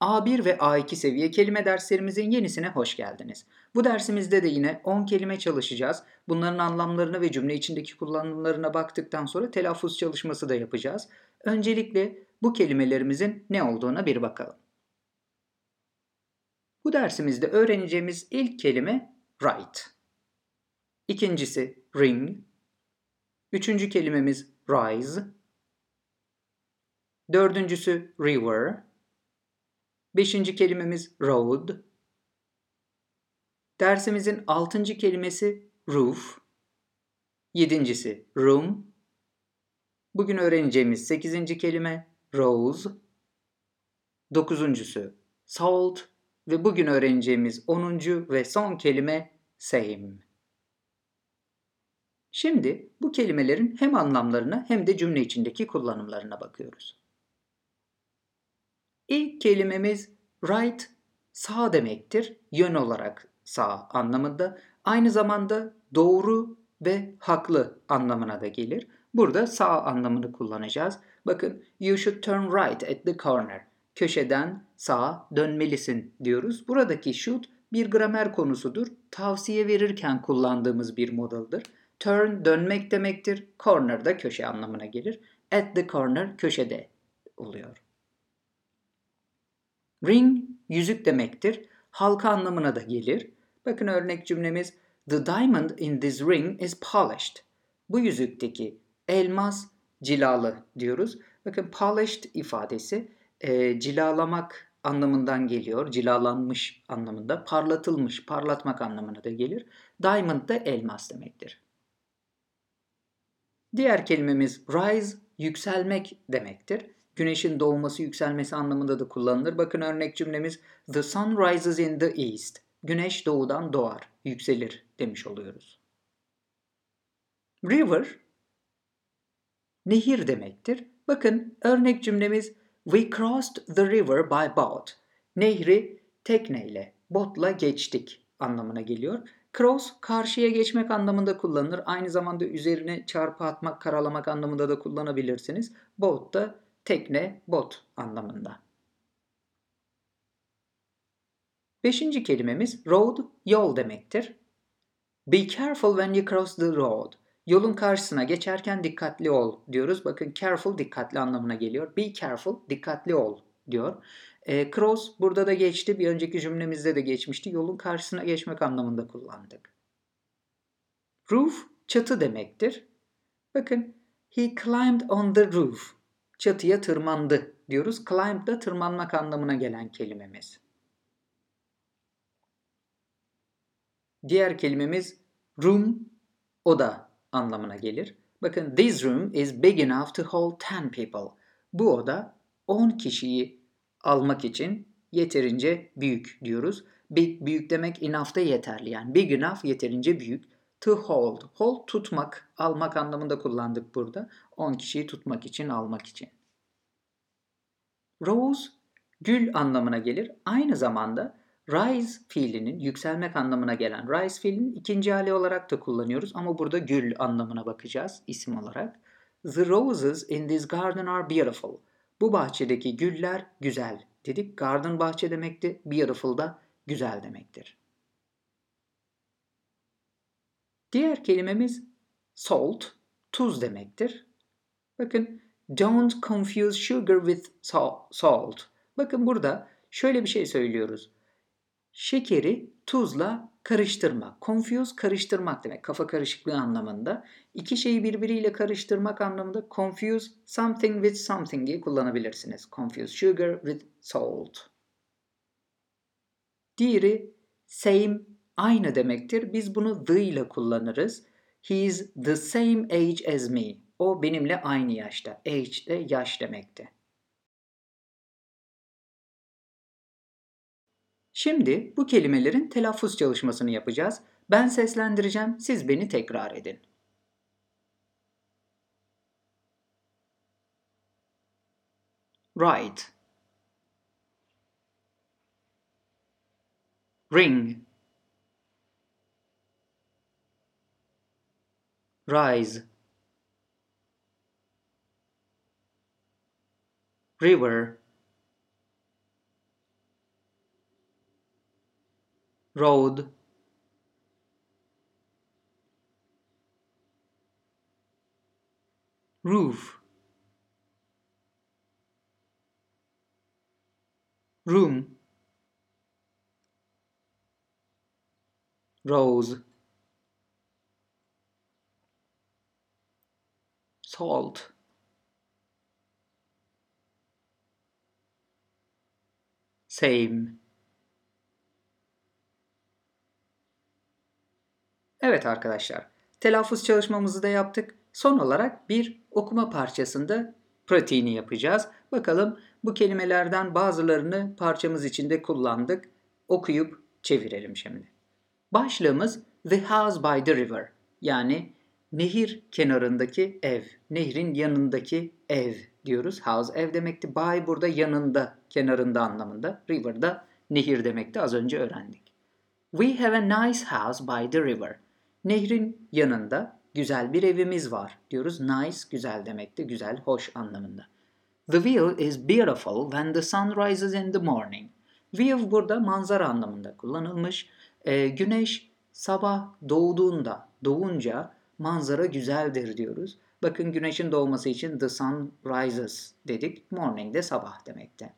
A1 ve A2 seviye kelime derslerimizin yenisine hoş geldiniz. Bu dersimizde de yine 10 kelime çalışacağız. Bunların anlamlarına ve cümle içindeki kullanımlarına baktıktan sonra telaffuz çalışması da yapacağız. Öncelikle bu kelimelerimizin ne olduğuna bir bakalım. Bu dersimizde öğreneceğimiz ilk kelime right. İkincisi ring. Üçüncü kelimemiz rise. Dördüncüsü river. Beşinci kelimemiz road. Dersimizin altıncı kelimesi roof. Yedincisi room. Bugün öğreneceğimiz sekizinci kelime rose. Dokuzuncusu salt ve bugün öğreneceğimiz onuncu ve son kelime same. Şimdi bu kelimelerin hem anlamlarına hem de cümle içindeki kullanımlarına bakıyoruz. İlk kelimemiz right sağ demektir. Yön olarak sağ anlamında. Aynı zamanda doğru ve haklı anlamına da gelir. Burada sağ anlamını kullanacağız. Bakın you should turn right at the corner. Köşeden sağa dönmelisin diyoruz. Buradaki should bir gramer konusudur. Tavsiye verirken kullandığımız bir modaldır. Turn dönmek demektir. Corner da köşe anlamına gelir. At the corner köşede oluyor. Ring yüzük demektir. Halka anlamına da gelir. Bakın örnek cümlemiz The diamond in this ring is polished. Bu yüzükteki elmas cilalı diyoruz. Bakın polished ifadesi e, cilalamak anlamından geliyor. Cilalanmış anlamında. Parlatılmış, parlatmak anlamına da gelir. Diamond da elmas demektir. Diğer kelimemiz rise, yükselmek demektir güneşin doğması, yükselmesi anlamında da kullanılır. Bakın örnek cümlemiz The sun rises in the east. Güneş doğudan doğar, yükselir demiş oluyoruz. River nehir demektir. Bakın örnek cümlemiz We crossed the river by boat. Nehri tekneyle, botla geçtik anlamına geliyor. Cross karşıya geçmek anlamında kullanılır. Aynı zamanda üzerine çarpı atmak, karalamak anlamında da kullanabilirsiniz. Boat da tekne, bot anlamında. Beşinci kelimemiz road, yol demektir. Be careful when you cross the road. Yolun karşısına geçerken dikkatli ol diyoruz. Bakın careful dikkatli anlamına geliyor. Be careful dikkatli ol diyor. E, cross burada da geçti. Bir önceki cümlemizde de geçmişti. Yolun karşısına geçmek anlamında kullandık. Roof çatı demektir. Bakın he climbed on the roof çatıya tırmandı diyoruz. Climb da tırmanmak anlamına gelen kelimemiz. Diğer kelimemiz room, oda anlamına gelir. Bakın this room is big enough to hold 10 people. Bu oda 10 kişiyi almak için yeterince büyük diyoruz. Big büyük demek enough da yeterli. Yani big enough yeterince büyük. To hold. Hold tutmak, almak anlamında kullandık burada. 10 kişiyi tutmak için, almak için. Rose gül anlamına gelir. Aynı zamanda rise fiilinin yükselmek anlamına gelen rise fiilinin ikinci hali olarak da kullanıyoruz ama burada gül anlamına bakacağız isim olarak. The roses in this garden are beautiful. Bu bahçedeki güller güzel dedik. Garden bahçe demekti. Beautiful da güzel demektir. Diğer kelimemiz salt, tuz demektir. Bakın don't confuse sugar with salt. Bakın burada şöyle bir şey söylüyoruz. Şekeri tuzla karıştırma. Confuse karıştırmak demek. Kafa karışıklığı anlamında. İki şeyi birbiriyle karıştırmak anlamında confuse something with something'i kullanabilirsiniz. Confuse sugar with salt. Diğeri same aynı demektir. Biz bunu the ile kullanırız. He is the same age as me. O benimle aynı yaşta. Age de yaş demekti. Şimdi bu kelimelerin telaffuz çalışmasını yapacağız. Ben seslendireceğim, siz beni tekrar edin. Right Ring rise. River. Road. Roof. Room. Rose salt, same. Evet arkadaşlar, telaffuz çalışmamızı da yaptık. Son olarak bir okuma parçasında pratiğini yapacağız. Bakalım bu kelimelerden bazılarını parçamız içinde kullandık. Okuyup çevirelim şimdi. Başlığımız The House by the River yani nehir kenarındaki ev, nehrin yanındaki ev diyoruz. House ev demekti. By burada yanında, kenarında anlamında. River da nehir demekti. Az önce öğrendik. We have a nice house by the river. Nehrin yanında güzel bir evimiz var diyoruz. Nice güzel demekti. Güzel, hoş anlamında. The view is beautiful when the sun rises in the morning. View burada manzara anlamında kullanılmış. Ee, güneş sabah doğduğunda, doğunca manzara güzeldir diyoruz. Bakın güneşin doğması için the sun rises dedik. Morning de sabah demekte.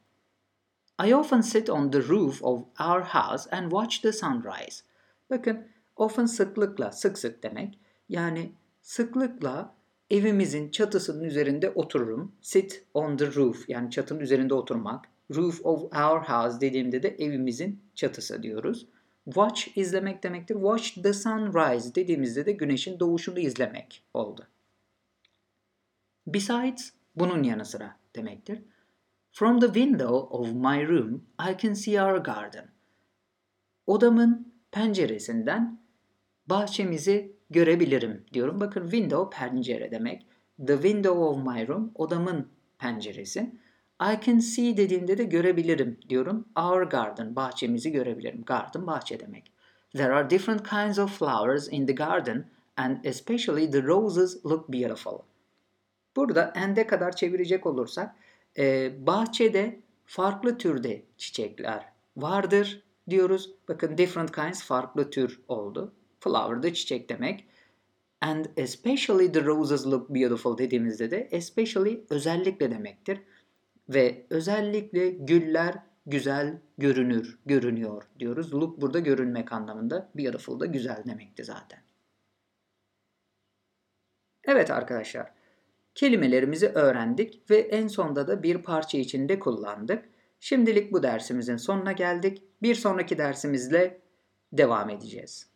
I often sit on the roof of our house and watch the sunrise. Bakın often sıklıkla, sık sık demek. Yani sıklıkla evimizin çatısının üzerinde otururum. Sit on the roof yani çatının üzerinde oturmak. Roof of our house dediğimde de evimizin çatısı diyoruz. Watch izlemek demektir. Watch the sunrise dediğimizde de güneşin doğuşunu izlemek oldu. Besides bunun yanı sıra demektir. From the window of my room I can see our garden. Odamın penceresinden bahçemizi görebilirim diyorum. Bakın window pencere demek. The window of my room odamın penceresi. I can see dediğimde de görebilirim diyorum. Our garden bahçemizi görebilirim. Garden bahçe demek. There are different kinds of flowers in the garden and especially the roses look beautiful. Burada end'e kadar çevirecek olursak e, bahçede farklı türde çiçekler vardır diyoruz. Bakın different kinds farklı tür oldu. Flower da çiçek demek. And especially the roses look beautiful dediğimizde de especially özellikle demektir. Ve özellikle güller güzel görünür, görünüyor diyoruz. Look burada görünmek anlamında. Beautiful da güzel demekti zaten. Evet arkadaşlar. Kelimelerimizi öğrendik ve en sonda da bir parça içinde kullandık. Şimdilik bu dersimizin sonuna geldik. Bir sonraki dersimizle devam edeceğiz.